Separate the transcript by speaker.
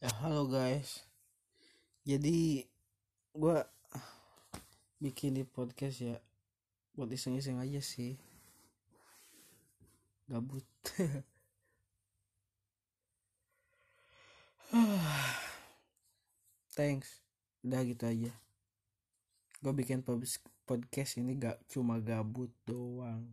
Speaker 1: Ya, halo guys. Jadi gua bikin di podcast ya buat iseng-iseng aja sih. Gabut. Thanks. Udah gitu aja. Gue bikin podcast ini gak cuma gabut doang.